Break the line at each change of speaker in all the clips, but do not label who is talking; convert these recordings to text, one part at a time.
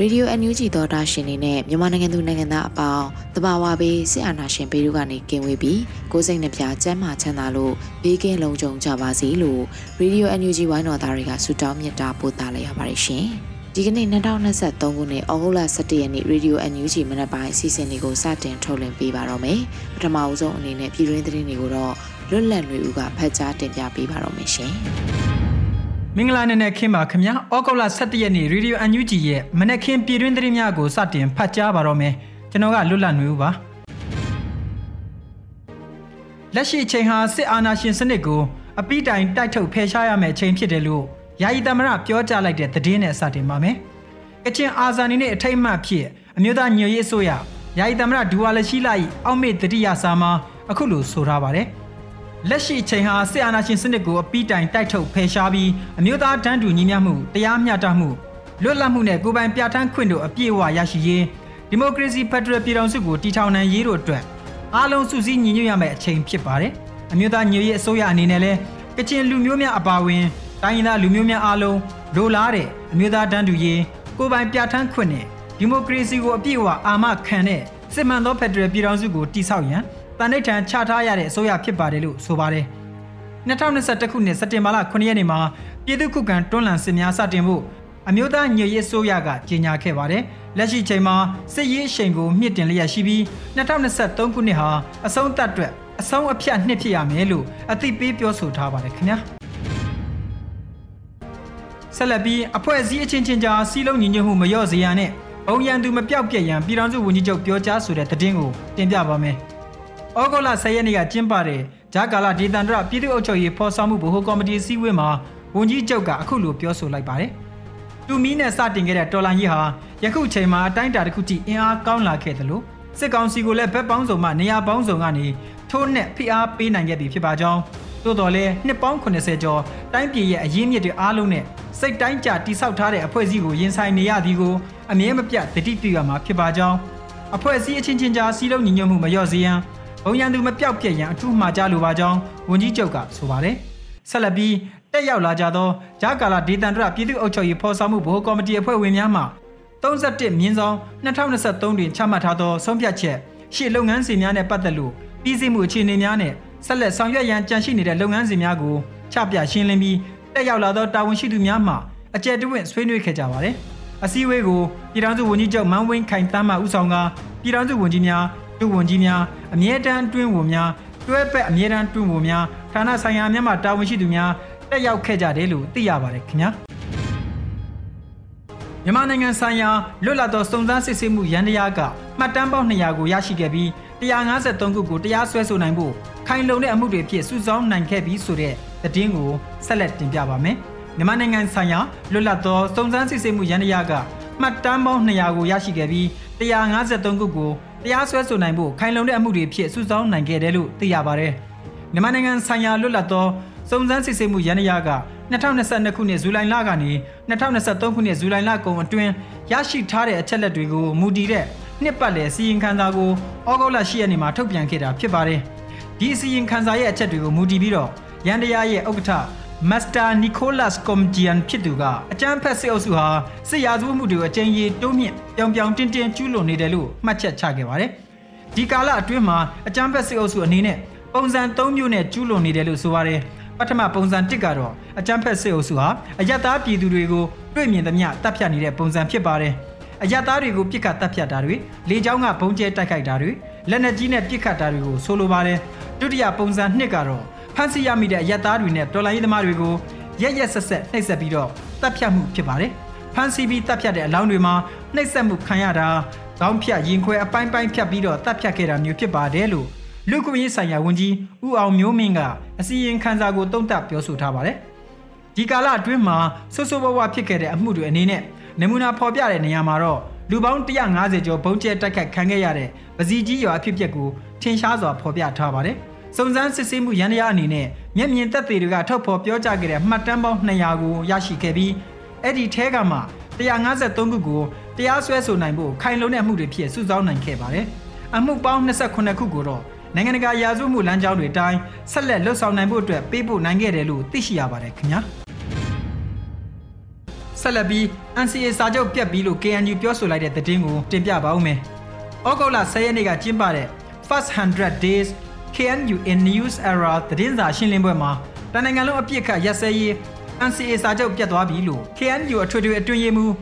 Radio NUG သောတာရှင်တွေနဲ့မြန်မာနိုင်ငံသူနိုင်ငံသားအပေါင်းတဘာဝဘေးစစ်အာဏာရှင်ဘေးတို့ကနေကင်းဝေးပြီးကိုယ်စိတ်နှပြကျန်းမာချမ်းသာလို့ဘေးကင်းလုံခြုံကြပါစေလို့ Radio NUG ဝိုင်းတော်သားတွေကဆုတောင်းမြတ်တာပို့သလိုက်ရပါတယ်ရှင်။ဒီကနေ့2023ခုနှစ်ဩဂုတ်လ17ရက်နေ့ Radio NUG မနက်ပိုင်းအစီအစဉ်လေးကိုစတင်ထုတ်လွှင့်ပေးပါတော့မယ်။ပထမအဆုံးအနေနဲ့ပြည်တွင်းသတင်းတွေကိုတော့လွတ်လပ်နေဦးကဖတ်ကြားတင်ပြပေးပါတော့မယ်ရှင်။
မင်္ဂလာနေ့နဲ့ခင်းပါခင်ဗျာဩဂုတ်လ17ရက်နေ့ရေဒီယိုအန်ယူဂျီရဲ့မနက်ခင်းပြည်တွင်းသတင်းများကိုစတင်ဖတ်ကြားပါတော့မယ်ကျွန်တော်ကလွတ်လပ်နေဦးပါလက်ရှိအချိန်ဟာစစ်အာဏာရှင်စနစ်ကိုအပိတိုင်တိုက်ထုတ်ဖယ်ရှားရမယ့်အချိန်ဖြစ်တယ်လို့ယာယီသမရပြောကြားလိုက်တဲ့သတင်းနဲ့စတင်ပါမယ်ကချင်အာဇာနည်နဲ့အထိတ်အမှတ်ဖြစ်အမျိုးသားညွရေးအစိုးရယာယီသမရဒူဝါလရှိလာ၏အောက်မေ့တတိယစာမှာအခုလိုဆိုထားပါတယ် လက်ရှိချိန်ဟာစစ်အာဏာရှင်စနစ်ကိုအပိတိုင်တိုက်ထုတ်ဖယ်ရှားပြီးအမျိုးသားတန်းတူညီမျှမှုတရားမျှတမှုလွတ်လပ်မှုနဲ့ကိုယ်ပိုင်ပြဋ္ဌာန်းခွင့်တို့အပြည့်အဝရရှိရေးဒီမိုကရေစီဖက်ဒရယ်ပြည်ထောင်စုကိုတည်ထောင်နိုင်ရေးတို့အတွက်အားလုံးစုစည်းညီညွတ်ရမယ့်အချိန်ဖြစ်ပါတယ်။အမျိုးသားညီညွတ်ရေးအစိုးရအနေနဲ့လည်းကချင်လူမျိုးများအပါအဝင်တိုင်းရင်းသားလူမျိုးများအားလုံးလိုလားတဲ့အမျိုးသားတန်းတူရေးကိုယ်ပိုင်ပြဋ္ဌာန်းခွင့်နဲ့ဒီမိုကရေစီကိုအပြည့်အဝအာမခံတဲ့စစ်မှန်သောဖက်ဒရယ်ပြည်ထောင်စုကိုတည်ဆောက်ရန် တန်ဋိဌာန်ချထားရတဲ့အစိုးရဖြစ်ပါတယ်လို့ဆိုပါတယ်။2021ခုနှစ်စက်တင်ဘာလ9ရက်နေ့မှာပြည်သူ့ခုခံတွန်းလှန်စစ်များစတင်ဖို့အမျိုးသားညွေရေးအစိုးရကကြေညာခဲ့ပါတယ်။လက်ရှိချိန်မှာစစ်ရေးအရှိန်ကိုမြင့်တင်လျက်ရှိပြီး2023ခုနှစ်ဟာအဆုံးသတ်အတွက်အဆုံးအဖြတ်နှစ်ဖြစ်ရမယ်လို့အသိပေးပြောဆိုထားပါတယ်ခင်ဗျာ။ဆက်လက်ပြီးအဖွဲ့အစည်းအချင်းချင်းကြားစီးလုံးညီညွတ်မှုမလျော့စေရန်နဲ့ဘုံရန်သူမပြောက်ပြက်ရန်ပြည်ထောင်စုဝန်ကြီးချုပ်ပြောကြားဆိုတဲ့သတင်းကိုတင်ပြပါမယ်။ ဩဂုတ်လ10ရက်နေ့ကကျင်းပတဲ့ဂျာကာလာဒေသန္တရပြည်သူ့အုပ်ချုပ်ရေးဖော်ဆောင်မှုဗဟိုကော်မတီအစည်းအဝေးမှာဝန်ကြီးချုပ်ကအခုလိုပြောဆိုလိုက်ပါတယ်။တူမီနဲ့စတင်ခဲ့တဲ့တော်လိုင်းကြီးဟာယခုချိန်မှာအတိုင်းအတာတစ်ခုထိအင်အားကောင်းလာခဲ့တယ်လို့စစ်ကောင်စီကိုလည်းဘက်ပေါင်းစုံမှနေရာပေါင်းစုံကနေထိုးနှက်ဖိအားပေးနိုင်ခဲ့ပြီဖြစ်ပါကြောင်းသို့တော်လည်းနှစ်ပေါင်း80ကျော်တိုင်းပြည်ရဲ့အရင်းမြစ်တွေအားလုံးနဲ့စိတ်တိုင်းကြတိဆောက်ထားတဲ့အဖွဲ့အစည်းကိုရင်ဆိုင်နေရသည်ကိုအမြဲမပြတ်တတိပြုရမှာဖြစ်ပါကြောင်းအဖွဲ့အစည်းအချင်းချင်းကြားစီးလုံးညီညွတ်မှုမလျော့စေရန် ဘုံရန်သူမပြောက်ပြက်ရန်အထူးမှာကြားလိုပါကြောင်းဝန်ကြီးချုပ်ကဆိုပါတယ်ဆက်လက်ပြီးတက်ရောက်လာကြသောဂျာကာလာဒေသန္တရပြည်သူ့အုပ်ချုပ်ရေးဖော်ဆောင်မှုဗဟိုကော်မတီအဖွဲ့ဝင်များမှ31မြင်းဆောင်2023တွင်ချမှတ်ထားသောဆုံးဖြတ်ချက်ရှေ့လုပ်ငန်းစဉ်များနဲ့ပတ်သက်လို့ပြည်စည်းမှုအခြေအနေများနဲ့ဆက်လက်ဆောင်ရွက်ရန်ကြံရှိနေတဲ့လုပ်ငန်းစဉ်များကိုချပြရှင်းလင်းပြီးတက်ရောက်လာသောတာဝန်ရှိသူများမှအကြံတဝင့်ဆွေးနွေးခဲ့ကြပါတယ်။အစည်းအဝေးကိုပြည်ထောင်စုဝန်ကြီးချုပ်မန်းဝင်းခိုင်တမ်းမှဦးဆောင်ကပြည်ထောင်စုဝန်ကြီးများဒု ဝန်ကြီးများအမြဲတမ်းတွင်းဝန်များတွဲပက်အမြဲတမ်းတွင်းဝန်များဌာနဆိုင်ရာများမှတာဝန်ရှိသူများတက်ရောက်ခဲ့ကြတယ်လို့သိရပါတယ်ခင်ဗျာမြန်မာနိုင်ငံဆိုင်ရာလွတ်လပ်သောစုံစမ်းစစ်ဆေးမှုရန်တရားကမှတ်တမ်းပေါင်း200ကိုရရှိခဲ့ပြီး153ခုကိုတရားစွဲဆိုနိုင်ဖို့ခိုင်လုံတဲ့အမှုတွေဖြစ်စုဆောင်းနိုင်ခဲ့ပြီးဆိုတဲ့သတင်းကိုဆက်လက်တင်ပြပါမယ်မြန်မာနိုင်ငံဆိုင်ရာလွတ်လပ်သောစုံစမ်းစစ်ဆေးမှုရန်တရားကမှတ်တမ်းပေါင်း200ကိုရရှိခဲ့ပြီး153ခုကို တရားစွဲဆိုနိုင်ဖို့ခိုင်လုံတဲ့အမှုတွေဖြစ်စုဆောင်းနိုင်ခဲ့တယ်လို့သိရပါတယ်။မြန်မာနိုင်ငံဆိုင်ရာလွတ်လပ်သောစုံစမ်းစစ်ဆေးမှုရန်ရာက2022ခုနှစ်ဇူလိုင်လကနေ2023ခုနှစ်ဇူလိုင်လကုန်အတွင်းရရှိထားတဲ့အချက်လက်တွေကိုမူတည်တဲ့နှစ်ပတ်လည်စီရင်ခံစာကိုဩဂုတ်လ10ရက်နေ့မှာထုတ်ပြန်ခဲ့တာဖြစ်ပါတယ်။ဒီစီရင်ခံစာရဲ့အချက်တွေကိုမူတည်ပြီးတော့ရန်တရားရဲ့ဥက္ကဋ္ဌ မစ္စတာနီကိုလတ်ကွန်ဂျီယန်ဖြစ်သူကအကြမ်းဖက်စစ်အုပ်စုဟာစစ်ရာဇဝတ်မှုတွေကိုအကြိမ်ကြီးတိုးမြင့်ပြောင်ပြောင်တင်းတင်းကျူးလွန်နေတယ်လို့မှတ်ချက်ချခဲ့ပါတယ်။ဒီကာလအတွင်းမှာအကြမ်းဖက်စစ်အုပ်စုအနေနဲ့ပုံစံ၃မျိုးနဲ့ကျူးလွန်နေတယ်လို့ဆိုပါတယ်။ပပထမပုံစံ1ကတော့အကြမ်းဖက်စစ်အုပ်စုဟာအယက်သားပြည်သူတွေကိုတွေ့မြင်သမျှတပ်ဖြတ်နေတဲ့ပုံစံဖြစ်ပါတယ်။အယက်သားတွေကိုပြစ်ခတ်တပ်ဖြတ်တာတွေလေကြောင်းကဘုံကျဲတိုက်ခိုက်တာတွေလက်နက်ကြီးနဲ့ပြစ်ခတ်တာတွေကိုဆိုလိုပါတယ်။ဒုတိယပုံစံ2ကတော့ဖ မ်းဆီးရမိတဲ့အယက်သားတွေနဲ့တော်လိုင်းရေးသမားတွေကိုရက်ရက်ဆက်ဆက်နှိပ်စက်ပြီးတော့တပ်ဖြတ်မှုဖြစ်ပါတယ်။ဖမ်းဆီးပြီးတပ်ဖြတ်တဲ့အလောင်းတွေမှာနှိပ်စက်မှုခံရတာခေါင်းဖြတ်ရင်ခွဲအပိုင်းပိုင်းဖြတ်ပြီးတော့တပ်ဖြတ်ခဲ့တာမျိုးဖြစ်ပါတယ်လို့လူ့ကွန်ရေးဆိုင်ရာဝန်ကြီးဦးအောင်မျိုးမင်းကအစီရင်ခံစာကိုတုံ့တက်ပြောဆိုထားပါတယ်။ဒီကာလအတွင်းမှာဆွဆိုးဘဝဖြစ်ခဲ့တဲ့အမှုတွေအနေနဲ့နမူနာဖော်ပြတဲ့နေရာမှာတော့လူပေါင်း150ကျော်ဘုံကျဲတိုက်ခိုက်ခံခဲ့ရတဲ့ပစီကြီးရွာအဖြစ်အပျက်ကိုထင်ရှားစွာဖော်ပြထားပါတယ်။ စုံစမ်းစစ်ဆေးမှုရန်ရာအနေနဲ့မျက်မြင်သက်သေတွေကထုတ်ဖော်ပြောကြားခဲ့တဲ့မှတ်တမ်းပေါင်း200ကိုရရှိခဲ့ပြီးအဲ့ဒီထဲကမှ153ခုကိုတရားစွဲဆိုနိုင်ဖို့ခိုင်လုံတဲ့အမှုတွေဖြစ်စုဆောင်းနိုင်ခဲ့ပါတယ်။အမှုပေါင်း28ခုကိုတော့နိုင်ငံတကာရာဇဝမှုလမ်းကြောင်းတွေအတိုင်းဆက်လက်လှုပ်ဆောင်နိုင်ဖို့အတွက်ပေးပို့နိုင်ခဲ့တယ်လို့သိရှိရပါတယ်ခင်ဗျာဆက်လက်ပြီး NCA စာချုပ်ပြတ်ပြီးလို့ KNU ပြောဆိုလိုက်တဲ့သတင်းကိုတင်ပြပါဦးမယ်။ဩဂုတ်လ10ရက်နေ့ကကျင်းပတဲ့ First 100 Days KNU in News Era သတင်းစာရှင်းလင်းပွဲမှာတနင်္ဂနွေလုံးအပြစ်ခတ်ရက်စဲရေး NCA စာချုပ်ပြတ်သွားပြီလို့ KNU အထွေထွေအတွင်းရေးမှူး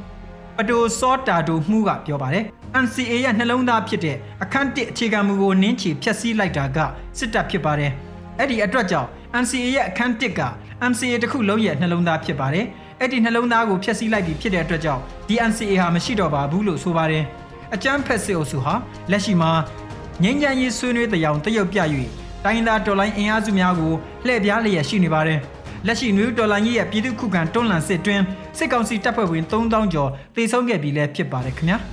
ပတိုစောတာဒိုမှုကပြောပါတယ်။ NCA ရဲ့နှလုံးသားဖြစ်တဲ့အခန်း1အခြေခံမူကိုနင်းချီဖျက်ဆီးလိုက်တာကစစ်တပ်ဖြစ်ပါတယ်။အဲ့ဒီအတွက်ကြောင့် NCA ရဲ့အခန်း1က MCA တစ်ခုလုံးရဲ့နှလုံးသားဖြစ်ပါတယ်။အဲ့ဒီနှလုံးသားကိုဖျက်ဆီးလိုက်ပြီးဖြစ်တဲ့အတွက်ကြောင့်ဒီ NCA ဟာမရှိတော့ပါဘူးလို့ဆိုပါတယ်။အကြမ်းဖက်စစ်အုပ်စုဟာလက်ရှိမှာ ငြိမ်းချမ်းရေးဆွေးနွေးတဲ့အောင်တရုတ်ပြ၍တိုင်းသားတော်လိုင်းအင်အားစုများကိုလှည့်ပြားလျက်ရှိနေပါတယ်။လက်ရှိနွေဦးတော်လိုင်းကြီးရဲ့ပြည်သူ့ခုခံတွန်းလှန်စစ်တွင်စစ်ကောင်စီတပ်ဖွဲ့ဝင်3000ကျော်တေဆုံးခဲ့ပြီလည်းဖြစ်ပါတယ်ခင်ဗျာ။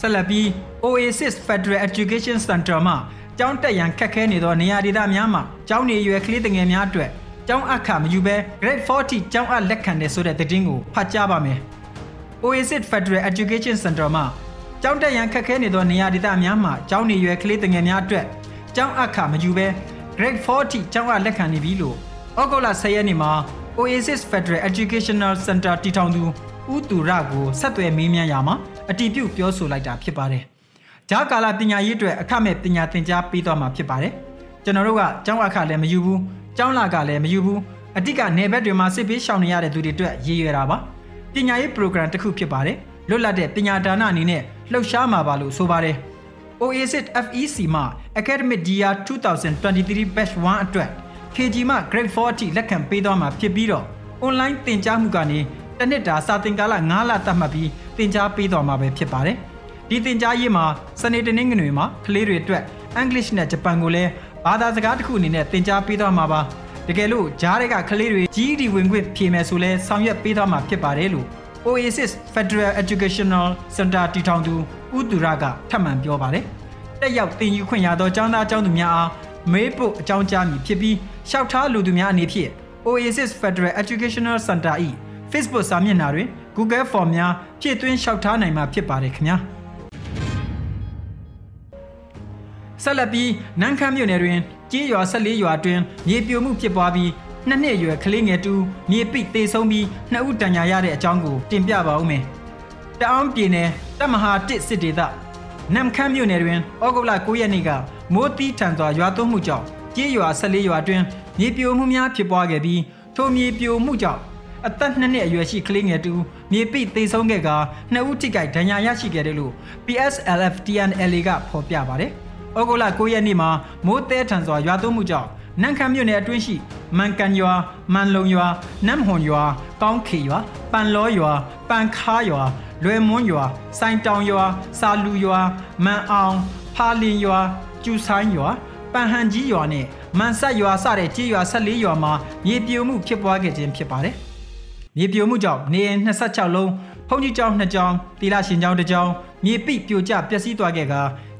ဆက်လက်ပြီး Oasis Federal Education Center မှာကျောင်းတက်ရန်ခက်ခဲနေသောနေရာဒေသများမှာကျောင်းနေရွယ်ကလေးငယ်များအတွက်ကျောင်းအခမယူဘဲ Grade 40ကျောင်းအလက်ခံတဲ့ဆိုတဲ့သတင်းကိုဖတ်ကြားပါမယ်။ Oasis Federal Education Center မှာ ကျောင်းတက်ရန်ခက်ခဲနေသောနေရာဒေသများမှာကျောင်းနေရွယ်ကလေးငယ်များအတွက်ကျောင်းအခမယူဘဲ Grade 40ကျောင်းအလက်ခံနေပြီလို့ဩဂုတ်လ10ရက်နေ့မှာ Oasis Federal Educational Center တည်ထောင်သူဦးသူရကိုဆက်သွယ်မေးမြန်းရမှာအတီးပြုတ်ပြောဆိုလိုက်တာဖြစ်ပါတယ်။ဂျာကာလာပညာရေးအတွက်အခမဲ့ပညာသင်ကြားပေးသွားမှာဖြစ်ပါတယ်။ကျွန်တော်တို့ကကျောင်းအခလည်းမယူဘူး။ကျောင်းလာကလည်းမယူဘူး။အတိကနေဘက်တွေမှာစစ်ပေးရှောင်နေရတဲ့သူတွေအတွက်ရည်ရွယ်တာပါ။ပညာရေး program တစ်ခုဖြစ်ပါတယ်။လွတ်လပ်တဲ့ပညာဒါနအနေနဲ့ လှုပ်ရှားမှာပါလို့ဆိုပါတယ်။ OASIT FEC မှာ Academic Year 2023 Batch 1အတွက် KG မှ Grade 4အထိလက်ခံပေးသွားမှာဖြစ်ပြီးတော့ online သင်ကြားမှုကနေတစ်နှစ်တာစာသင်ကာလ9လသတ်မှတ်ပြီးသင်ကြားပေးသွားမှာပဲဖြစ်ပါတယ်။ဒီသင်ကြားရေးမှာစနေတနင်္ဂနွေမှာကလေးတွေအတွက် English နဲ့ဂျပန်ကိုလည်းဘာသာစကားတစ်ခုအနေနဲ့သင်ကြားပေးသွားမှာပါ။တကယ်လို့ဂျားတွေကကလေးတွေ GED ဝင်ခွင့်ဖြေမယ်ဆိုလဲဆောင်ရွက်ပေးသွားမှာဖြစ်ပါတယ်လို့ Oasis Federal Educational Center တည်ထောင်သူဦးသူရကထပ်မံပြောပါတယ်။တက်ရောက်သင်ယူခွင့်ရသောကျောင်းသားကျောင်းသူများအားမေးဖို့အကြောင်းကြားမည်ဖြစ်ပြီးလျှောက်ထားလူသူများအနေဖြင့် Oasis Federal Educational Center ၏ Facebook စာမျက်နှာတွင် Google Form များဖြည့်သွင်းလျှောက်ထားနိုင်မှာဖြစ်ပါတယ်ခင်ဗျာဆက်လက်ပြီးနန်းခမ်းမြို့နယ်တွင်ကြေးရွာ14ရွာတွင်မြေပြိုမှုဖြစ်ပွားပြီး နှစ်နှစ်အရွယ်ကလေးငယ်တူမြေပိသေဆုံးပြီးနှစ်ဦးတန်ညာရတဲ့အကြောင်းကိုတင်ပြပါဦးမယ်။တအောင်းပြည်နယ်တမဟာတစ်စစ်ဒေသနမ်ခမ်းမြို့နယ်တွင်ဩဂုတ်လ9ရက်နေ့ကမိုးတီးထန်စွာရွာသွန်းမှုကြောင့်ကြေးရွာ14ရွာတွင်မြေပြိုမှုများဖြစ်ပွားခဲ့ပြီးထိုမြေပြိုမှုကြောင့်အသက်နှစ်နှစ်အရွယ်ရှိကလေးငယ်တူမြေပိသေဆုံးခဲ့ကနှစ်ဦးထိခိုက်ဒဏ်ရာရရှိခဲ့တယ်လို့ PSLF TNLA ကဖော်ပြပါတယ်။ဩဂုတ်လ9ရက်နေ့မှာမိုးတဲထန်စွာရွာသွန်းမှုကြောင့် နန်ခမ်းမြို့နယ်အတွင်းရှိမန်ကန်ရွာမန်လုံရွာနမ်ဟွန်ရွာကောင်းခေရွာပန်လောရွာပန်ခါရွာလွယ်မွန်းရွာစိုင်တောင်ရွာစာလူရွာမန်အောင်ဖာလင်ရွာကျူဆိုင်ရွာပန်ဟန်ကြီးရွာနဲ့မန်ဆက်ရွာစတဲ့ကြေးရွာ14ရွာမှာမြေပြိုမှုဖြစ်ပွားခဲ့ခြင်းဖြစ်ပါတယ်။မြေပြိုမှုကြောင့်နေအိမ်26လုံးဖုန်ကြီးကျောင်း2ကျောင်းတီလာရှင်ကျောင်း1ကျောင်းမြေပိပြိုကျပျက်စီးသွားခဲ့က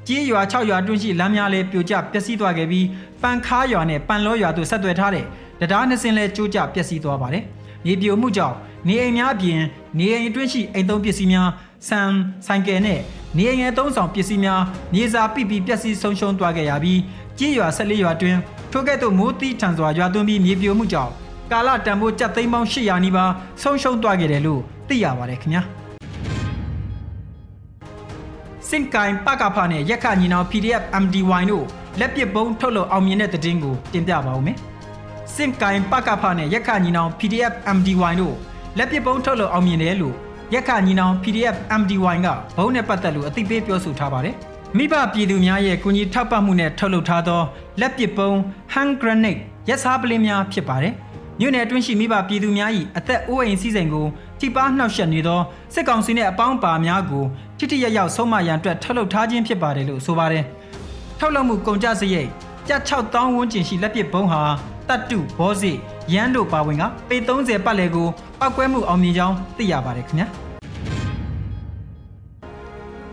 ကြေးရွာ6ရွာတွင်းရှိလမ်းများလည်းပြိုကျပျက်စီးသွားခဲ့ပြီးပန်ခါရွာနဲ့ပန်လောရွာတို့ဆက်သွယ်ထားတဲ့တရားနှစ်စင်းလည်းကျိုးကျပျက်စီးသွားပါတယ်။မြေပြိုမှုကြောင့်နေအိမ်များအပြင်နေအိမ်အတွင်းရှိအိမ်သုံးပစ္စည်းများဆန်ဆိုင်ကယ်နဲ့နေအိမ်ငယ်သုံးဆောင်ပစ္စည်းများမြေစာပိပြီးပျက်စီးဆုံးရှုံးသွားခဲ့ရပြီးကြေးရွာ14ရွာတွင်ထိုကဲ့သို့မိုးတီးထန်စွာရွာသွန်းပြီးမြေပြိုမှုကြောင့်ကာလတန်ဖိုးကြက်သိန်းပေါင်း800နီးပါးဆုံးရှုံးသွားခဲ့တယ်လို့သိရပါတယ်ခင်ဗျာစ င်ကိုင်ပကဖာနဲ့ရက်ခညီနောင် PDF MDY တို့လက်ပစ်ပုံးထုတ်လို့အောင်မြင်တဲ့သတင်းကိုတင်ပြပါဦးမယ်။စင်ကိုင်ပကဖနဲ့ရက်ခညီနောင် PDF MDY တို့လက်ပစ်ပုံးထုတ်လို့အောင်မြင်တယ်လို့ရက်ခညီနောင် PDF MDY ကဘုံနဲ့ပတ်သက်လို့အသိပေးပြောဆိုထားပါတယ်။မိဘပြည်သူများရဲ့ကူညီထောက်ပံ့မှုနဲ့ထုတ်လုပ်ထားသောလက်ပစ်ပုံး hand grenade ရက်စားပလင်းများဖြစ်ပါတယ်။မြို့နယ်အတွင်းရှိမိဘပြည်သူများ၏အသက်အိုးအိမ်စည်းစိမ်ကိုထိပါနှောက်ယှက်နေသောစစ်ကောင်စီနှင့်အပေါင်းပါများကို ထိထိရရောက်ဆုံးမရန်အတွက်ထုတ်လုပ်ထားခြင်းဖြစ်ပါတယ်လို့ဆိုပါတယ်။ထုတ်လုပ်မှုကုန်ကြစရိတ်ကျပ်6000ဝန်းကျင်ရှိလက်ပစ်ပုံးဟာတတ်တုဘောစီရန်တို့ပါဝင်ကပေ30ပတ်လည်ကိုပောက်ကွဲမှုအောင်မြင်ကြောင်းသိရပါတယ်ခင်ဗျာ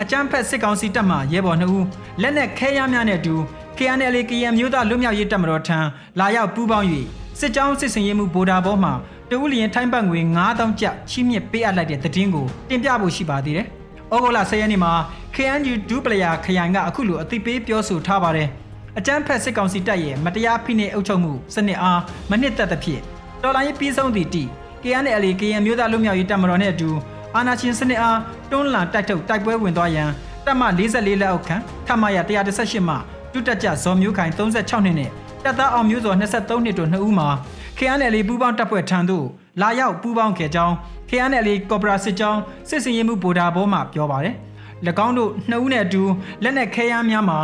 အကြမ်းဖက်စစ်ကောင်စီတပ်မှရဲဘော်2ဦးလက်နက်ခဲယမ်းများနဲ့အတူ KNL ကရန်မျိုးသားလွတ်မြောက်ရေးတပ်မတော်ထံလာရောက်ပူးပေါင်း၍စစ်ကြောင်းစစ်စင်ရေးမှုဗိုလ်ဒါဘောမှတဦးလျင်ထိုင်းဘတ်ငွေ9000ကျပ်ချီးမြှင့်ပေးအပ်လိုက်တဲ့သတင်းကိုတင်ပြဖို့ရှိပါသေးတယ်။ ဩဂုတ်လ10ရက်နေ့မှာ KNU ဒူပလယာခရိုင်ကအခုလိုအသိပေးပြောဆိုထားပါတယ်။အကြမ်းဖက်စစ်ကောင်စီတပ်ရဲ့မတရားဖိနှိပ်အုပ်ချုပ်မှုစနစ်အားမနစ်သက်သဖြင့်တော်လိုင်းပြီးဆုံးသည့်တိ KNL ကရန်မျိုးသားလူမျိုးရေးတပ်မတော်နဲ့အတူအာဏာရှင်စနစ်အားတွန်းလှန်တိုက်ထုတ်တိုက်ပွဲဝင်သွားရန်တပ်မ44လက်အောက်ခံခမရ118မှတုတက်ကြဇော်မျိုးခိုင်36နှစ်နဲ့တပ်သားအောင်မျိုးစော23နှစ်တို့နှစ်ဦးမှာ KNL ပူးပေါင်းတပ်ဖွဲ့ထံသို့ လာရောက်ပူးပေါင်းခဲ့ကြောင်း KNL ကော်ပိုရာစစ်ကြောင်းစစ်စင်ရေးမှုဗိုလ်ဒါဘောမှပြောပါတယ်။၎င်းတို့နှစ်ဦးနဲ့အတူလက်နက်ခဲယမ်းများမှာ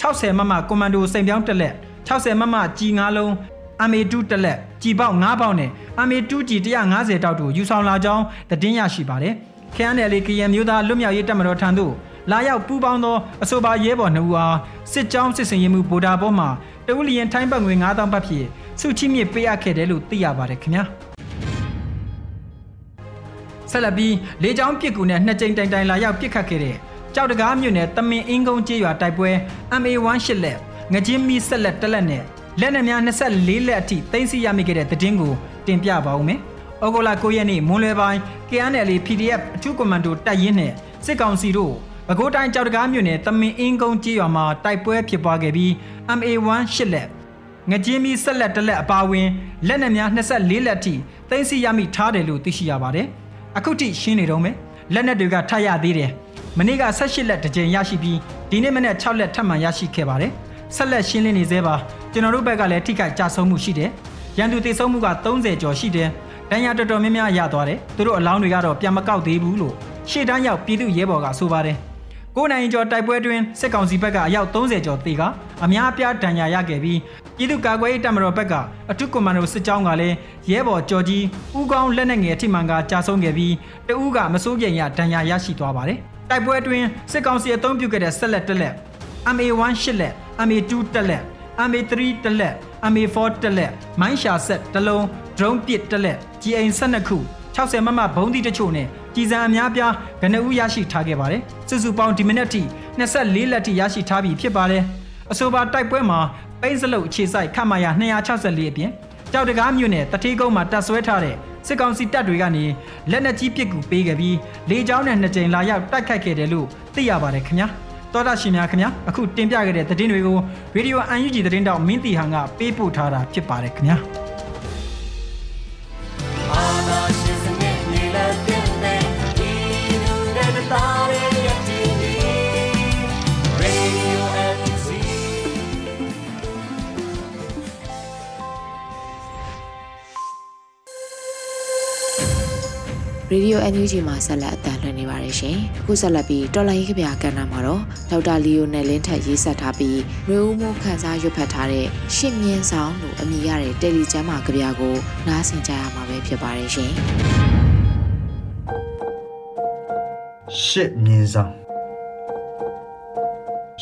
60မမကွန်မန်ဒိုစိန်ပြောင်းတက်လက်60မမကြီး9လုံး MA2 တက်လက်ကြီးပေါက်9ပေါက်နဲ့ MA2 ကြီး150တောက်တို့ယူဆောင်လာကြောင်းသတင်းရရှိပါတယ်။ KNL ကရန်မျိုးသားလွတ်မြောက်ရေးတပ်မတော်ထံသို့လာရောက်ပူးပေါင်းသောအဆိုပါရဲဘော်နှစ်ဦးအားစစ်ကြောင်းစစ်စင်ရေးမှုဗိုလ်ဒါဘောမှတဝူလျင်ထိုင်းဘတ်ငွေ9000ဘတ်ဖြင့်စုချိမြစ်ပေးအပ်ခဲ့တယ်လို့သိရပါတယ်ခင်ဗျာ ဆက်လက်ပြီးလေကြောင်းပစ်ကူနဲ့နှစ်ကြိမ်တိုင်တိုင်လာရောက်ပစ်ခတ်ခဲ့တဲ့ကြောက်တကားမြို့နယ်တမင်အင်းကုန်းကျေးရွာတိုက်ပွဲ MA1 ရှစ်လက်ငချင်းမီဆက်လက်တက်လက်နဲ့လက်နက်များ24လက်အထိသိမ်းဆည်းရမိခဲ့တဲ့သတင်းကိုတင်ပြပါဦးမယ်။ဩဂုတ်လ9ရက်နေ့မွန်းလွယ်ပိုင်း KNL PDF အထူးကွန်မန်ဒိုတပ်ရင်းနဲ့စစ်ကောင်စီတို့ပဲခူးတိုင်းကြောက်တကားမြို့နယ်တမင်အင်းကုန်းကျေးရွာမှာတိုက်ပွဲဖြစ်ပွားခဲ့ပြီး MA1 ရှစ်လက်ငကြင်းမီဆက်လက်တလက်အပါဝင်လက်နက်များ24လက်ထိသိမ်းဆည်းရမိထားတယ်လို့သိရှိရပါတယ်။ အခုထိရှင်းနေတော့မယ်။လက်နက်တွေကထပ်ရသေးတယ်။မနေ့က18လက်တစ်ကြိမ်ရရှိပြီးဒီနေ့မနေ့6လက်ထပ်မံရရှိခဲ့ပါတယ်။ဆက်လက်ရှင်းလင်းနေသေးပါ။ကျွန်တော်တို့ဘက်ကလည်းထိခိုက်ကြဆုံးမှုရှိတယ်။ရန်သူတေဆုံးမှုက30ကျော်ရှိတယ်။ဒဏ်ရာတော်တော်များများရသွားတယ်။သူတို့အလောင်းတွေကတော့ပြန်မကောက်သေးဘူးလို့ရှေ့တန်းရောက်ပြည်သူရဲဘော်ကဆိုပါတယ်။ကိုနိုင်ကျော်တိုက်ပွဲတွင်စစ်ကောင်စီဘက်ကအယောက်30ကျော်တေကအများအပြားဒဏ်ရာရခဲ့ပြီး ပြည်သူ့ကာကွယ်ရေးတပ်မတော်ဘက်ကအထူးကွန်မန်ဒိုစစ်ကြောင်းကလည်းရဲဘော်ကျော်ကြီးဦးကောင်းလက်နက်ငယ်အထိမှန်ကကြာဆုံးခဲ့ပြီးတဦးကမစိုးရိမ်ရဒဏ်ရာရရှိသွားပါတယ်။တိုက်ပွဲတွင်စစ်ကောင်စီအုံပြုခဲ့တဲ့ဆက်လက်တက်လက် MA1 ရှစ်လက် MA2 တက်လက် MA3 တက်လက် MA4 တက်လက်မိုင်းရှာဆက်တလုံး drone ပစ်တက်လက် GA 12ခု60မမဘုံသီးတချို့နဲ့ကြည်စံအများပြားကနဦးရရှိထားခဲ့ပါတယ်စုစုပေါင်းဒီမိနစ်ထိ24လက်ထိရရှိထားပြီဖြစ်ပါတယ်အဆိုပါတိုက်ပွဲမှာ ပိန်းစလုတ်အခြေစိုက်ခမာယာ264အပြင်ကြောက်တကားမြို့နယ်တတိကုန်းမှာတပ်ဆွဲထားတဲ့စစ်ကောင်စီတပ်တွေကနေလက်နက်ကြီးပစ်ကူပေးခဲ့ပြီးလေကြောင်းနဲ့နှစ်ကြိမ်လာရောက်တိုက်ခိုက်ခဲ့တယ်လို့သိရပါတယ်ခင်ဗျာတော်တာရှင်များခင်ဗျာအခုတင်ပြခဲ့တဲ့သတင်းတွေကိုရေဒီယိုအန်ယူဂျီသတင်းတောက်မင်းတီဟန်ကပေးပို့ထားတာဖြစ်ပါတယ်ခင်ဗျာ
ရေဒီယို NUG မှာဆက်လက်အသံလွှင့်နေပါတယ်ရှင်။အခုဆက်လက်ပြီးတော်လိုင်းကြီးကြပြကဏ္ဍမှာတော့ဒေါက်တာလီယိုနဲ့လင်းထက်ရေးဆက်ထားပြီးမျိုးဦးမှုခန်းစားရွတ်ဖတ်ထားတဲ့ရှစ်မြင်းဆောင်လို့အမည်ရတဲ့တယ်လီကျမ်းမာကြပြကိုနားဆင်ကြရမှာပဲဖြစ်ပါတယ်ရှင်။
ရှစ်မြင်းဆောင်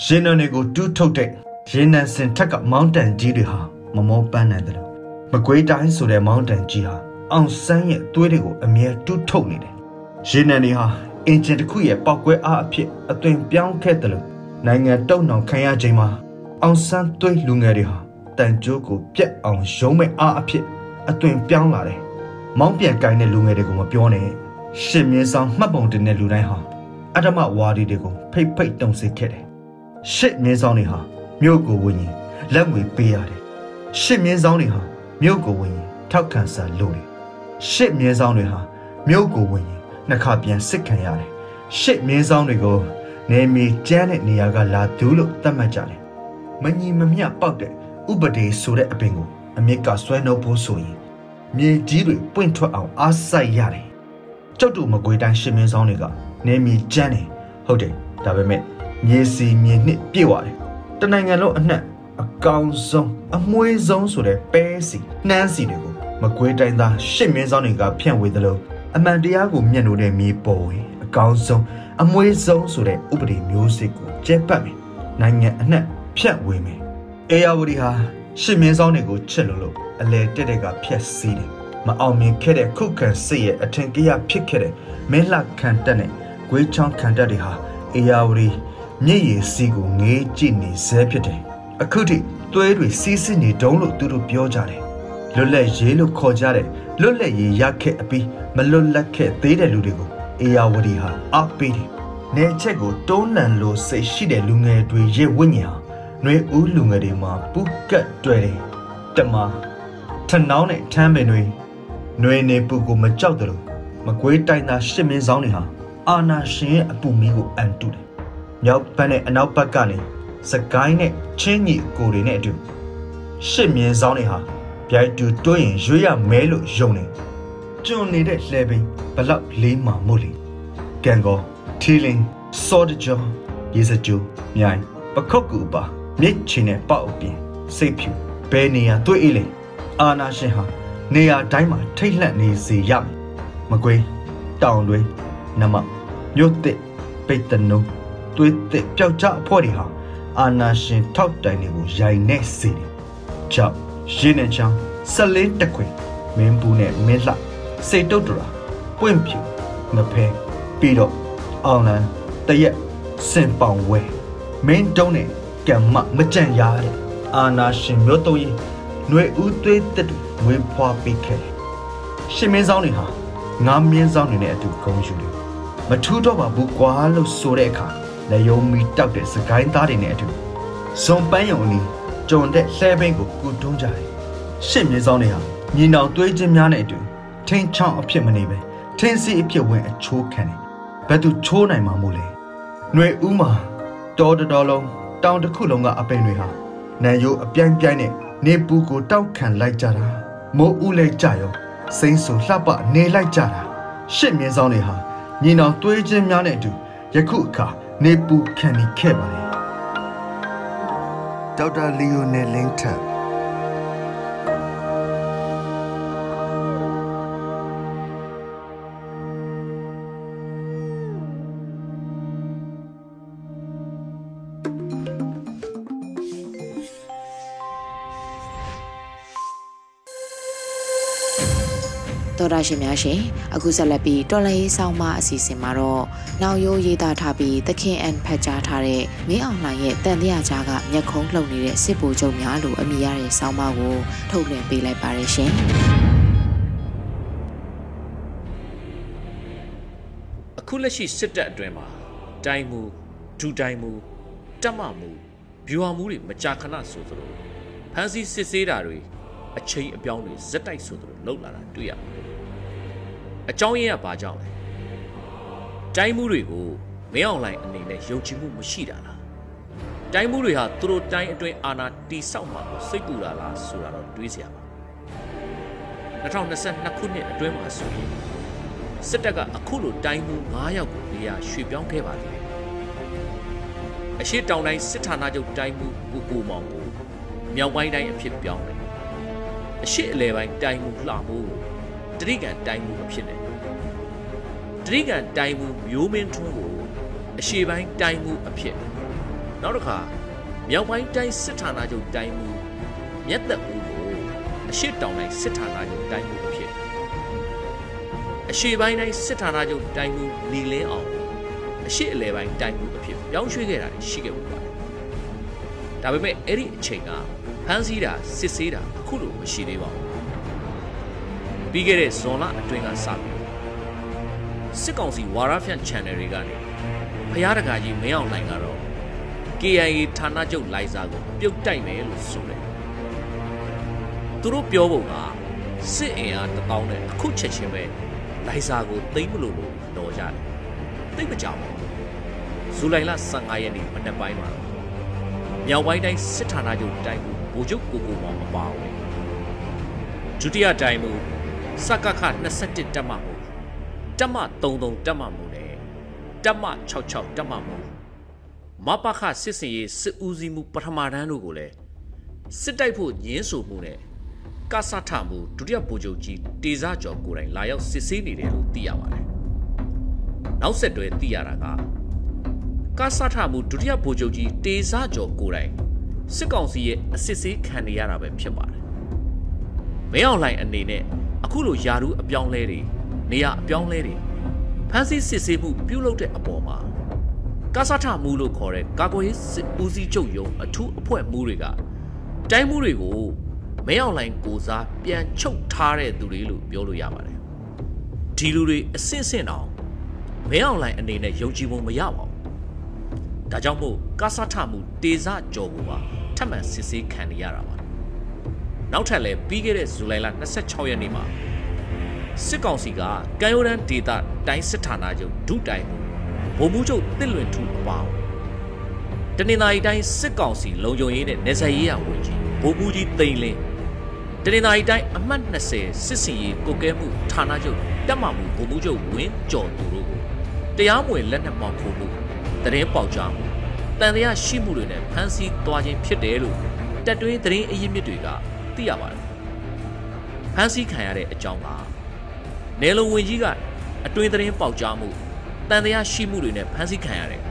ရှင်နနေကိုတူးထုတ်တဲ့ရေနံစင်ထက်ကမောင်းတန်ကြီးတွေဟာမမောပန်းနိုင်တယ်။မကွေးတိုင်းဆိုတဲ့မောင်းတန်ကြီးဟာ အောင်ဆန်းရဲ့သွေးတွေကိုအမြဲတူးထုတ်နေတယ်။ရေနံတွေဟာအင်ဂျင်တစ်ခုရဲ့ပောက်ကွဲအားအဖြစ်အသွင်ပြောင်းခဲ့တယ်လို့နိုင်ငံတုံ့နှောင်ခံရချိန်မှာအောင်ဆန်းသွေးလူငယ်တွေဟာတန်ကြိုးကိုပြက်အောင်ရုံးမဲ့အားအဖြစ်အသွင်ပြောင်းလာတယ်။မောင်းပြန်ကင်တဲ့လူငယ်တွေကိုမပြောနဲ့။ရှစ်မြင်းဆောင်မှတ်ပုံတင်တဲ့လူတိုင်းဟာအဓမ္မဝါဒီတွေကိုဖိတ်ဖိတ်တုံစေခဲ့တယ်။ရှစ်မြင်းဆောင်တွေဟာမြို့ကိုဝင်းရင်လက်ငွေပေးရတယ်။ရှစ်မြင်းဆောင်တွေဟာမြို့ကိုဝင်းရင်ထောက်ခံစာလို့တယ် ရှစ်မြင်းဆောင်တွေဟာမြို့ကိုဝင်ရင်နှစ်ခါပြန်စစ်ခံရတယ်ရှစ်မြင်းဆောင်တွေကိုနေမီကျန်းတဲ့နေရာကလာသူလို့သတ်မှတ်ကြတယ်မညီမမျှပေါက်တဲ့ဥပဒေဆိုတဲ့အပင်ကိုအမြစ်ကဆွဲနှုတ်ဖို့ဆိုရင်မြေကြီးတွေပွင့်ထွက်အောင်အားစိုက်ရတယ်ကြောက်တူမကွေတိုင်းရှင်မင်းဆောင်တွေကနေမြေကျန်းတယ်ဟုတ်တယ်ဒါပေမဲ့မြေစီမြေနှစ်ပြည့်သွားတယ်တနိုင်ငံလုံးအနှံ့အကောင်ဆုံးအမွှေးဆုံးဆိုတဲ့ပဲစီနှမ်းစီတွေကို မကွေးတိုင်းသားရှစ်မင်းဆောင်တွေကဖြန့်ဝေသလိုအမှန်တရားကိုမျက်နှာတဲ့မြေပေါ်ဝင်အကောင်ဆုံးအမွှေးဆုံးဆိုတဲ့ဥပဒေမျိုးစစ်ကိုကျဲပတ်မယ်နိုင်ငံအနှံ့ဖြန့်ဝေမယ်အေယာဝတီဟာရှစ်မင်းဆောင်တွေကိုချစ်လို့လို့အလဲတက်တဲ့ကဖြက်စီးတယ်မအောင်မြင်ခဲ့တဲ့ခုခံစစ်ရဲ့အထင်ကြီးဖြစ်ခဲ့တဲ့မဲလှခံတက်နဲ့ဂွေးချောင်းခံတက်တွေဟာအေယာဝတီမြစ်ရည်စီကိုငေးကြည့်နေဆဲဖြစ်တယ်အခုထိသွဲတွေစီးစစ်နေတုံးလို့သူတို့ပြောကြတယ် လွတ်လပ်ရေးလို့ခေါ်ကြတဲ့လွတ်လပ်ရေးရခဲ့အပြီးမလွတ်လပ်ခဲ့သေးတဲ့လူတွေကိုအေယာဝတီဟာအားပေးတယ်နေချက်ကိုတုံးလန်လို့စိတ်ရှိတဲ့လူငယ်တွေရဲ့ဝိညာဉ်ဟာနှွေဦးလူငယ်တွေမှာပူကတ်တွေ့တယ်တမထနောင်းနဲ့ထမ်းပင်တွေနှွေနေပူကိုမကြောက်တယ်လို့မကွေးတိုင်းသားရှစ်မင်းဆောင်တွေဟာအာနာရှင်ရဲ့အပူမီးကိုအန်တုတယ်မြောက်ဘက်နဲ့အနောက်ဘက်ကနေစကိုင်းနဲ့ချင်းညီကိုတွေနဲ့အတူရှစ်မြင်းဆောင်တွေဟာ ပြိုင်တူတွင်းရင်ရွေးရမဲလို့ယုံနေကျွန်းနေတဲ့လှဲပင်ဘလောက်လေးမှမို့လေကန်ကောထီလင်းစောဒကြောရေစကြိုမြိုင်ပခုတ်ကူပါမြစ်ချင်နဲ့ပေါက်အပြင်စိတ်ဖြူဘယ်နေရာတွေ့အေးလေအာနာရှင်ဟာနေရာတိုင်းမှာထိတ်လန့်နေစေရမယ်မကွေးတောင်တွင်နမမြို့တစ်ပိတ်တနုံသွေးတစ်ပျောက်ကြအဖို့တွေဟာအာနာရှင်ထောက်တိုင်တွေကိုရိုင်နေစေတယ်ကြောင့် ရင်းနဲ့ချောင်းဆက်လင်းတခွင်မင်းဘူးနဲ့မင်းလှစိတ်တုတ်တရာပွင့်ဖြူမဖဲပြီးတော့အောင်လန်းတရက်စင်ပောင်ဝဲမင်းတုံးနဲ့ကံမမကြံရတဲ့အာနာရှင်မျိုးတုံးရင်ຫນွေဦးသွေးတက်တွေဝေဖွာပေးခဲ့တယ်ရှင်မင်းဆောင်တွေဟာငါမင်းဆောင်တွေနဲ့အတူဂုံယူတယ်မထူးတော့ပါဘူးကွာလို့ဆိုတဲ့အခါလက်ယုံမီတောက်တဲ့စကိုင်းသားတွေနဲ့အတူဇွန်ပန်းယုံအနီး ကြုံတဲ့လှဲဘိန်းကိုကူတွန်းကြတယ်ရှစ်မြေဆောင်တွေဟာမြေနောင်သွေးချင်းများနဲ့အတူထင်းချောင်းအဖြစ်မနေပဲထင်းစီအဖြစ်ဝင်အချိုးခံတယ်ဘယ်သူချိုးနိုင်မှာမို့လဲຫນွေဦးမှာတော်တော်လုံးတောင်တစ်ခုလုံးကအပင်တွေဟာနန်ယိုးအပြိုင်ပြိုင်နဲ့နေပူကိုတောက်ခံလိုက်ကြတာမိုးဦးလဲကြရောစိမ့်ဆူလှပနေလိုက်ကြတာရှစ်မြင်းဆောင်တွေဟာညီနောင်သွေးချင်းများနဲ့အတူယခုအခါနေပူခံနေခဲ့ပါတယ် ဒေါက်တာလီယိုနယ်လင်းထက်
တော်ရရှင်များရှင်အခုဆက်လက်ပြီးတော်လရေးဆောင်မအစီအစဉ်မှာတော့နောက်ရိုးရေးသားထားပြီးသခင်အန်ဖတ်ကြားထားတဲ့မင်းအောင်လှိုင်ရဲ့တန်တရားကြားကမျက်ခုံးလှုပ်နေတဲ့စစ်ဗိုလ်ချုပ်များလို့အမည်ရတဲ့ဆောင်းပါးကိုထုတ်လွှင့်ပေးလိုက်ပါရရှင်
အခုလက်ရှိစစ်တပ်အတွင်းမှာတိုင်းမူဒူတိုင်းမူတက်မမူဗျူဟာမူတွေမကြာခဏဆိုသလိုဖန်စီစစ်ဆေးတာတွေအချိန်အပြောင်းတွေဇက်တိုက်ဆိုသလိုလှုပ်လာတာတွေ့ရပါတယ် အကြောင်းရင်းကဘာကြောင့်လဲတိုင်းမှုတွေကိုမင်းအောင်လှိုင်အနေနဲ့ယုံကြည်မှုမရှိတာလားတိုင်းမှုတွေဟာသူတို့တိုင်းအတွင်းအာဏာတီဆောက်မှာကိုစိတ်ပူတာလားဆိုတာတော့တွေးစရာပါ2022ခုနှစ်အတွင်းမှာဆိုရင်စစ်တပ်ကအခုလိုတိုင်းမှု9ယောက်ကိုနေရာရွှေ့ပြောင်းခဲ့ပါသေးတယ်အရှိတောင်တိုင်းစစ်ဌာနချုပ်တိုင်းမှုကိုကိုမောင်ကိုမြောက်ပိုင်းတိုင်းအဖြစ်ပြောင်းတယ်အရှိအလဲပိုင်းတိုင်းမှုလှမှု တတိကန်တိုင်းမှုအဖြစ်နဲ့တတိကန်တိုင်းမှုမျိုးမင်းထွန်းကိုအရှိပိုင်းတိုင်းမှုအဖြစ်နောက်တစ်ခါမြောက်ပိုင်းတိုင်းစစ်ဌာနချုပ်တိုင်းမှုမြတ်သက်ဦးကိုအရှိတောင်တိုင်းစစ်ဌာနချုပ်တိုင်းမှုအဖြစ်အရှိပိုင်းတိုင်းစစ်ဌာနချုပ်တိုင်းမှုနေလင်းအောင်အရှိအလဲပိုင်းတိုင်းမှုအဖြစ်ပြောင်းရွှေ့ခဲ့တာရှိခဲ့ဘူးပါတယ်ဒါပေမဲ့အဲ့ဒီအချိန်ကဖမ်းဆီးတာစစ်ဆေးတာအခုလိုမရှိသေးပါဘူး ပြီးခဲ့တဲ့ဇွန်လအတွင်းကစပြီးစစ်ကောင်စီဝါရဖြန့် channel တွေကနေဖျားတကာကြီးမင်းအောင်နိုင်ကတော့ KIA ဌာနချုပ်လိုင်စာကိုပြုတ်တိုက်မယ်လို့ဆိုတယ်သူတို့ပြောပုံကစစ်အင်အားတပေါင်းနဲ့အခုချက်ချင်းပဲလိုင်စာကိုသိမ်းမလို့လို့တော်ကြတယ်သိမကြောက်ဘူးဇူလိုင်လ15ရက်နေ့မနက်ပိုင်းမှာမြောက်ပိုင်းတိုင်းစစ်ဌာနချုပ်တိုင်းမှုဗိုလ်ချုပ်ကိုကိုမောင်အပါအဝင်ဒုတိယတိုင်းမှု စကခ21တက်မှမှုတက်မှ33တက်မှမှုနဲ့တက်မှ66တက်မှမှုမပခစစ်စင်ရေးစစ်ဦးစီးမှုပထမတန်းတို့ကိုလည်းစစ်တိုက်ဖို့ညင်းဆိုမှုနဲ့ကဆထမှုဒုတိယဗိုလ်ချုပ်ကြီးတေဇကျော်ကိုယ်တိုင်လာရောက်စစ်ဆေးနေတယ်လို့သိရပါတယ်။နောက်ဆက်တွဲသိရတာကကဆထမှုဒုတိယဗိုလ်ချုပ်ကြီးတေဇကျော်ကိုယ်တိုင်စစ်ကောင်စီရဲ့အစစ်ဆေးခံနေရတာပဲဖြစ်ပါတယ်။မင်းအောင်လှိုင်အနေနဲ့ အခုလိုယာရုအပြောင်းလဲတွေနေရအပြောင်းလဲတွေဖမ်းဆီးစစ်ဆေးမှုပြုလုပ်တဲ့အပေါ်မှာကဆထမှုလို့ခေါ်တဲ့ကာကွယ်ရေးစစ်ဦးစီးချုပ်ရုံးအထူးအဖွဲ့မှုတွေကတိုင်းမှုတွေကိုမဲအောင်လိုင်းကိုစားပြန်ချုပ်ထားတဲ့သူတွေလို့ပြောလို့ရပါတယ်ဒီလူတွေအစင့်စင့်အောင်မဲအောင်လိုင်းအနေနဲ့ယုံကြည်မှုမရပါဘူးဒါကြောင့်မို့ကာဆထမှုတေဇကြော်ကိုပါထပ်မံစစ်ဆေးခံနေရတာပါ နောက်ထပ်လည်းပြီးခဲ့တဲ့ဇူလိုင်လ26ရက်နေ့မှာစစ်ကောင်စီကကံရိုးတန်းဒေတာတိုင်းစစ်ဌာနချုပ်ဒုတိုင်မှုဗိုလ်မှူးချုပ်တစ်လွင်ထူအပါတနင်္သာရီတိုင်းစစ်ကောင်စီလုံခြုံရေးနဲ့နေဆက်ရေးရဝန်ကြီးဗိုလ်မှူးကြီးသိန်းလင်းတနင်္သာရီတိုင်းအမှတ်20စစ်စင်ရေးကိုကဲမှုဌာနချုပ်တက်မှမှုဗိုလ်မှူးချုပ်ဝင်းကျော်သူတို့ကိုတရားမဝင်လက်နက်ပေါက်ခိုးမှုတရင်ပေါက်ကြားမှုတန်တရားရှိမှုတွေနဲ့ဖမ်းဆီးသွားခြင်းဖြစ်တယ်လို့တက်တွင်းသတင်းအရင်းမြစ်တွေက သိရပါတယ်ဖမ်းဆီးခံရတဲ့အကြောင်းကနယ်လုံဝင်ကြီးကအတွင်းသတင်းပေါက်ကြားမှုတန်တရားရှိမှုတွေနဲ့ဖမ်းဆီးခံရတယ်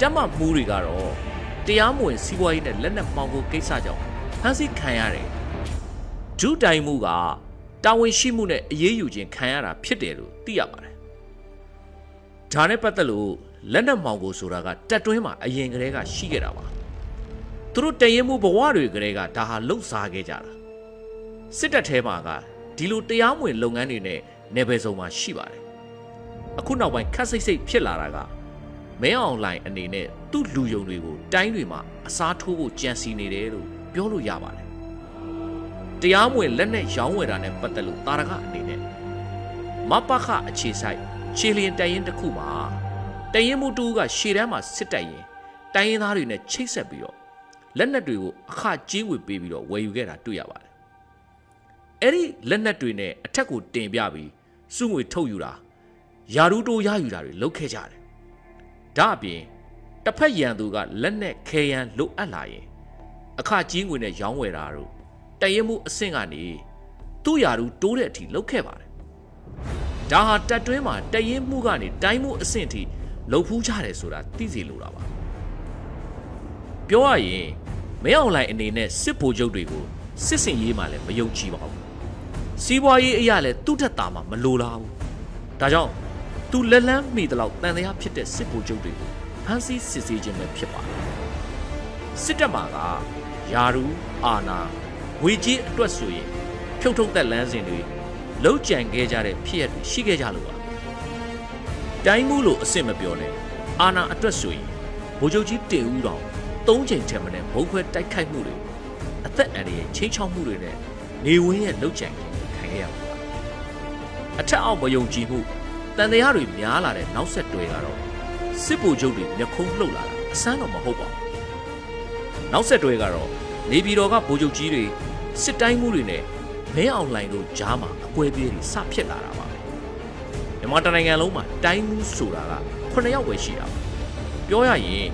တက်မှမှုတွေကတော့တရားမဝင်စီးပွားရေးနဲ့လက်နက်မှောင်ခိုကိစ္စကြောင့်ဖမ်းဆီးခံရတယ်ဒုတိုင်မှုကတာဝန်ရှိမှုနဲ့အရေးယူခြင်းခံရတာဖြစ်တယ်လို့သိရပါတယ်ဒါနဲ့ပတ်သက်လို့လက်နက်မှောင်ခိုဆိုတာကတက်တွင်းမှာအရင်ကတည်းကရှိခဲ့တာပါ သူတို့တရင်မှုဘဝတွေကတည်းကဒါဟာလှုပ်ရှားခဲ့ကြတာစစ်တပ်ထဲမှာကဒီလိုတရားမဝင်လုပ်ငန်းတွေနဲ့နယ်ပယ်စုံမှာရှိပါတယ်အခုနောက်ပိုင်းခက်စိတ်စိတ်ဖြစ်လာတာကမဲအောင်လိုင်းအနေနဲ့သူ့လူယုံတွေကိုတိုင်းတွေမှာအစားထိုးဖို့ကြံစီနေတယ်လို့ပြောလို့ရပါတယ်တရားမဝင်လက်နက်ရောင်းဝယ်တာနဲ့ပတ်သက်လို့တာရကအနေနဲ့မပခအခြေဆိုင်ခြေလျင်တရင်တစ်ခုမှာတရင်မှုတူကရှေ့တန်းမှာစစ်တိုက်ရင်တိုင်းရင်းသားတွေနဲ့ချိတ်ဆက်ပြီးတော့ လက်နက်တွေကိုအခကြီးငွေပေးပြီးတော့ဝယ်ယူခဲ့တာတွေ့ရပါတယ်အဲ့ဒီလက်နက်တွေနဲ့အထက်ကိုတင်ပြပြီးစုငွေထုတ်ယူတာယာရူတိုရယူတာတွေလုပ်ခဲ့ကြတယ်ဒါအပြင်တစ်ဖက်ရန်သူကလက်နက်ခဲယမ်းလိုအပ်လာရင်အခကြီးငွေနဲ့ရောင်းဝယ်တာတို့တရင်မှုအဆင့်ကနေသူ့ယာရူတိုးတဲ့အထိလုပ်ခဲ့ပါတယ်ဒါဟာတက်တွင်းမှာတရင်မှုကနေတိုင်းမှုအဆင့်ထိလှုပ်ဖူးကြတယ်ဆိုတာသိစေလိုတာပါ ပြောရရင်မဲအောင်လိုင်းအနေနဲ့စစ်ဗိုလ်ချုပ်တွေကိုစစ်စင်ရေးမှလည်းမယုံကြည်ပါဘူးစီးပွားရေးအရာလည်းသူ့ထက်တာမှမလိုလားဘူးဒါကြောင့်သူလက်လန်းမိတလောက်တန်တရားဖြစ်တဲ့စစ်ဗိုလ်ချုပ်တွေကိုဖမ်းဆီးစစ်ဆေးခြင်းပဲဖြစ်ပါတယ်စစ်တပ်မှာကယာရူအာနာဝေကြီးအတွက်ဆိုရင်ဖြုတ်ထုတ်သက်လန်းစဉ်တွေလုံးကြံခဲ့ကြတဲ့ဖြစ်ရတွေရှိခဲ့ကြလို့ပါတိုင်းမှုလို့အစ်စ်မပြောနဲ့အာနာအတွက်ဆိုရင်ဗိုလ်ချုပ်ကြီးတင်ဦးတော် သုံးချိန်ထက်မနည်းဘုံခွဲတိုက်ခိုက်မှုတွေအသက်အန္တရာယ်ချင်းချောက်မှုတွေနဲ့နေဝင်းရဲ့လှုပ်ကြံခြင်းခံခဲ့ရပါအထက်အောက်မယုံကြည်မှုတန်တရားတွေများလာတဲ့နောက်ဆက်တွဲကတော့စစ်ဗိုလ်ချုပ်တွေမျက်ခုံးလှုပ်လာတာအဆန်းတော့မဟုတ်ပါဘူးနောက်ဆက်တွဲကတော့နေပြည်တော်ကဗိုလ်ချုပ်ကြီးတွေစစ်တိုင်းမှုတွေနဲ့မဲအောင်လှိုင်တို့ကြားမှာအကွဲပြေးတွေစဖြစ်လာတာပါပဲမြန်မာတိုင်းနိုင်ငံလုံးမှာတိုင်းမှုဆိုတာက9ယောက်ပဲရှိတာပါပြောရရင်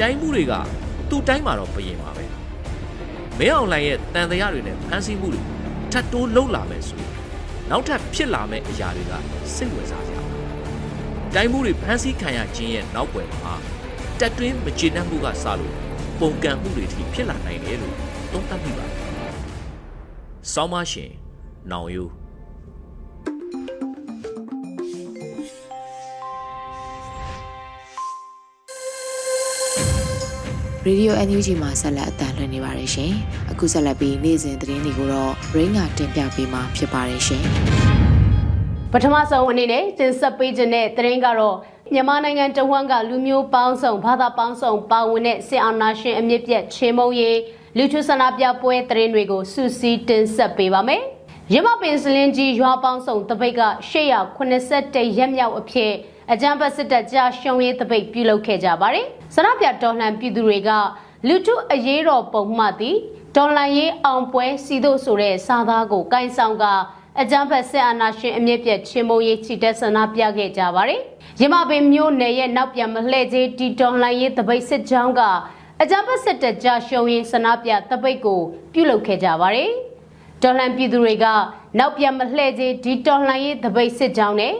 တိုင်းမှုတွေက သူ့တိုင်းမှာတော့ဘယင်ပါပဲမဲအောင်လှိုင်ရဲ့တန်တရားတွေနဲ့ဖမ်းဆီးမှုတွေထပ်တိုးလှုပ်လာမယ်ဆိုရင်နောက်ထပ်ဖြစ်လာမယ့်အရာတွေကစိတ်ဝင်စားစရာတိုင်းမှုတွေဖမ်းဆီးခံရခြင်းရဲ့နောက်ွယ်မှာတက်တွင်းမကျေနပ်မှုကစလို့ပုံကံမှုတွေထိဖြစ်လာနိုင်တယ်လို့သုံးသပ်မိပါတယ်။ဆောင်းမရှင် နောင်ယို
ရေဒီယို NUG မှာဆက်လက်အသံလွှင့်နေပါတယ်ရှင်။အခုဆက်လက်ပြီးနေ့စဉ်သတင်းတွေကိုတော့ Rain ကတင်ပြပေးမှာဖြစ်ပါတယ်ရှင်။
ပထမဆုံးအနေနဲ့တင်ဆက်ပေးခြင်းတဲ့သတင်းကတော့မြန်မာနိုင်ငံတဝန်းကလူမျိုးပေါင်းစုံဘာသာပေါင်းစုံပါဝင်တဲ့စစ်အာဏာရှင်အမြင့်ပြတ်ချင်းမုံရေးလူထုဆန္ဒပြပွဲသတင်းတွေကိုစူးစီးတင်ဆက်ပေးပါမယ်။ရမပင်စလင်းကြီးရွာပေါင်းစုံတပိတ်က881ရက်မြောက်အဖြစ် အကြံပတ်စစ်တပ်ကြာရှုံးရေးတပိတ်ပြုလုပ်ခဲ့ကြပါတယ်။ဆန္ဒပြတော်လှန်ပြည်သူတွေကလူထုအရေးတော်ပုံမှသည်ဒေါ်လာရေးအောင်ပွဲစီတို့ဆိုတဲ့စာသားကိုကိုင်းဆောင်ကအကြမ်းဖက်ဆက်အာဏာရှင်အမြင့်ပြတ်ချင်းမုံရေးချီတက်ဆန္ဒပြခဲ့ကြပါတယ်။ရမပင်မျိုးနယ်ရဲ့နောက်ပြန်မလှည့်သေးဒီဒေါ်လာရေးတပိတ်စစ်ကြောင်းကအကြမ်းဖက်စစ်တပ်ကြရှုံရင်ဆန္ဒပြတပိတ်ကိုပြုလုပ်ခဲ့ကြပါတယ်။ဒေါ်လန်ပြည်သူတွေကနောက်ပြန်မလှည့်သေးဒီဒေါ်လာရေးတပိတ်စစ်ကြောင်းနဲ့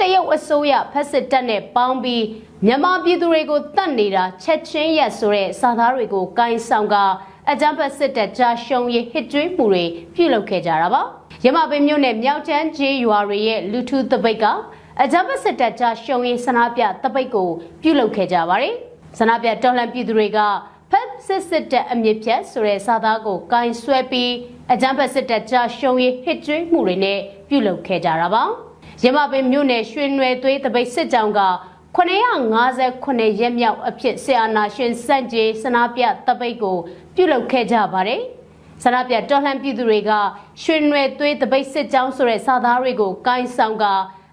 တို့တရုတ်အစိုးရဖက်စစ်တပ်နဲ့ပေါင်းပြီးမြန်မာပြည်သူတွေကိုတတ်နေတာချက်ချင်းရက်ဆိုတဲ့စာသားတွေကိုကိုင်းဆောင်ကအကြမ်းဖက်စစ်တပ်ကြာရှုံးရေးဟစ်ကြွေးမှုတွေပြုလုပ်ခဲ့ကြတာပါရမပင်မြို့နယ်မြောက်ချမ်းကျေးရွာတွေရဲ့လူထုတပိတ်ကအကြမ်းဖက်စစ်တပ်ကြာရှုံးရေးဆန္ဒပြတပိတ်ကိုပြုလုပ်ခဲ့ကြပါတယ်ဆန္ဒပြတော်လှန်ပြည်သူတွေကဖက်စစ်စစ်တပ်အမြင့်ဖြတ်ဆိုတဲ့စာသားကိုကင်ဆွဲပြီးအကြမ်းဖက်စစ်တပ်ကြာရှုံးရေးဟစ်ကြွေးမှုတွေနဲ့ပြုလုပ်ခဲ့ကြတာပါ ရမပင်မြို့နယ်ရွှေနွယ်သွေးတပိတ်စစ်ကြောင်းက959ရက်မြောက်အဖြစ်ဆီအာနာရှင်စန့်ကျေစနာပြတပိတ်ကို ပြုလုပ်ခဲ့ကြပါတယ်။စနာပြတော်လှန်ပြည်သူတွေကရွှေနွယ်သွေးတပိတ်စစ်ကြောင်းဆိုတဲ့စာသားတွေကိုကိုင်းဆောင်က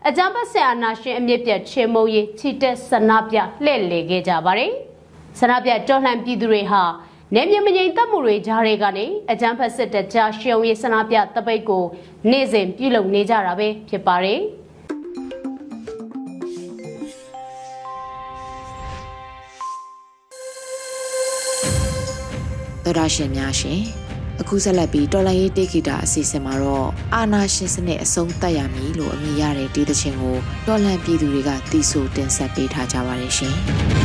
အကြမ်းဖက်ဆီအာနာရှင်အမြင့်ပြတ်ချေမုံရေးချီတက်စနာပြလှည့်လည်ခဲ့ကြပါတယ်။စနာပြတော်လှန်ပြည်သူတွေဟာ နေမြမငိမ်တပ်မှုတွေကြားတွေကနေအကြမ်းဖက်စစ်တပ်ကြားရှုံရေးစနာပြတပိတ်ကိုနေ့စဉ်ပြုလုပ်နေကြတာပဲဖြစ်ပါတယ်။
တော်ရရှင်များရှင်အခုဆက်လက်ပြီးတော်လိုင်းရေးတေဂီတာအစီအစဉ်မှာတော့အာနာရှင်စနစ်အဆုံးသတ်ရမည်လို့အမည်ရတဲ့ဒီသချင်းကိုတော်လန်ပြည်သူတွေကတီးဆိုတင်ဆက်ပေးထားကြပါတယ်ရှင်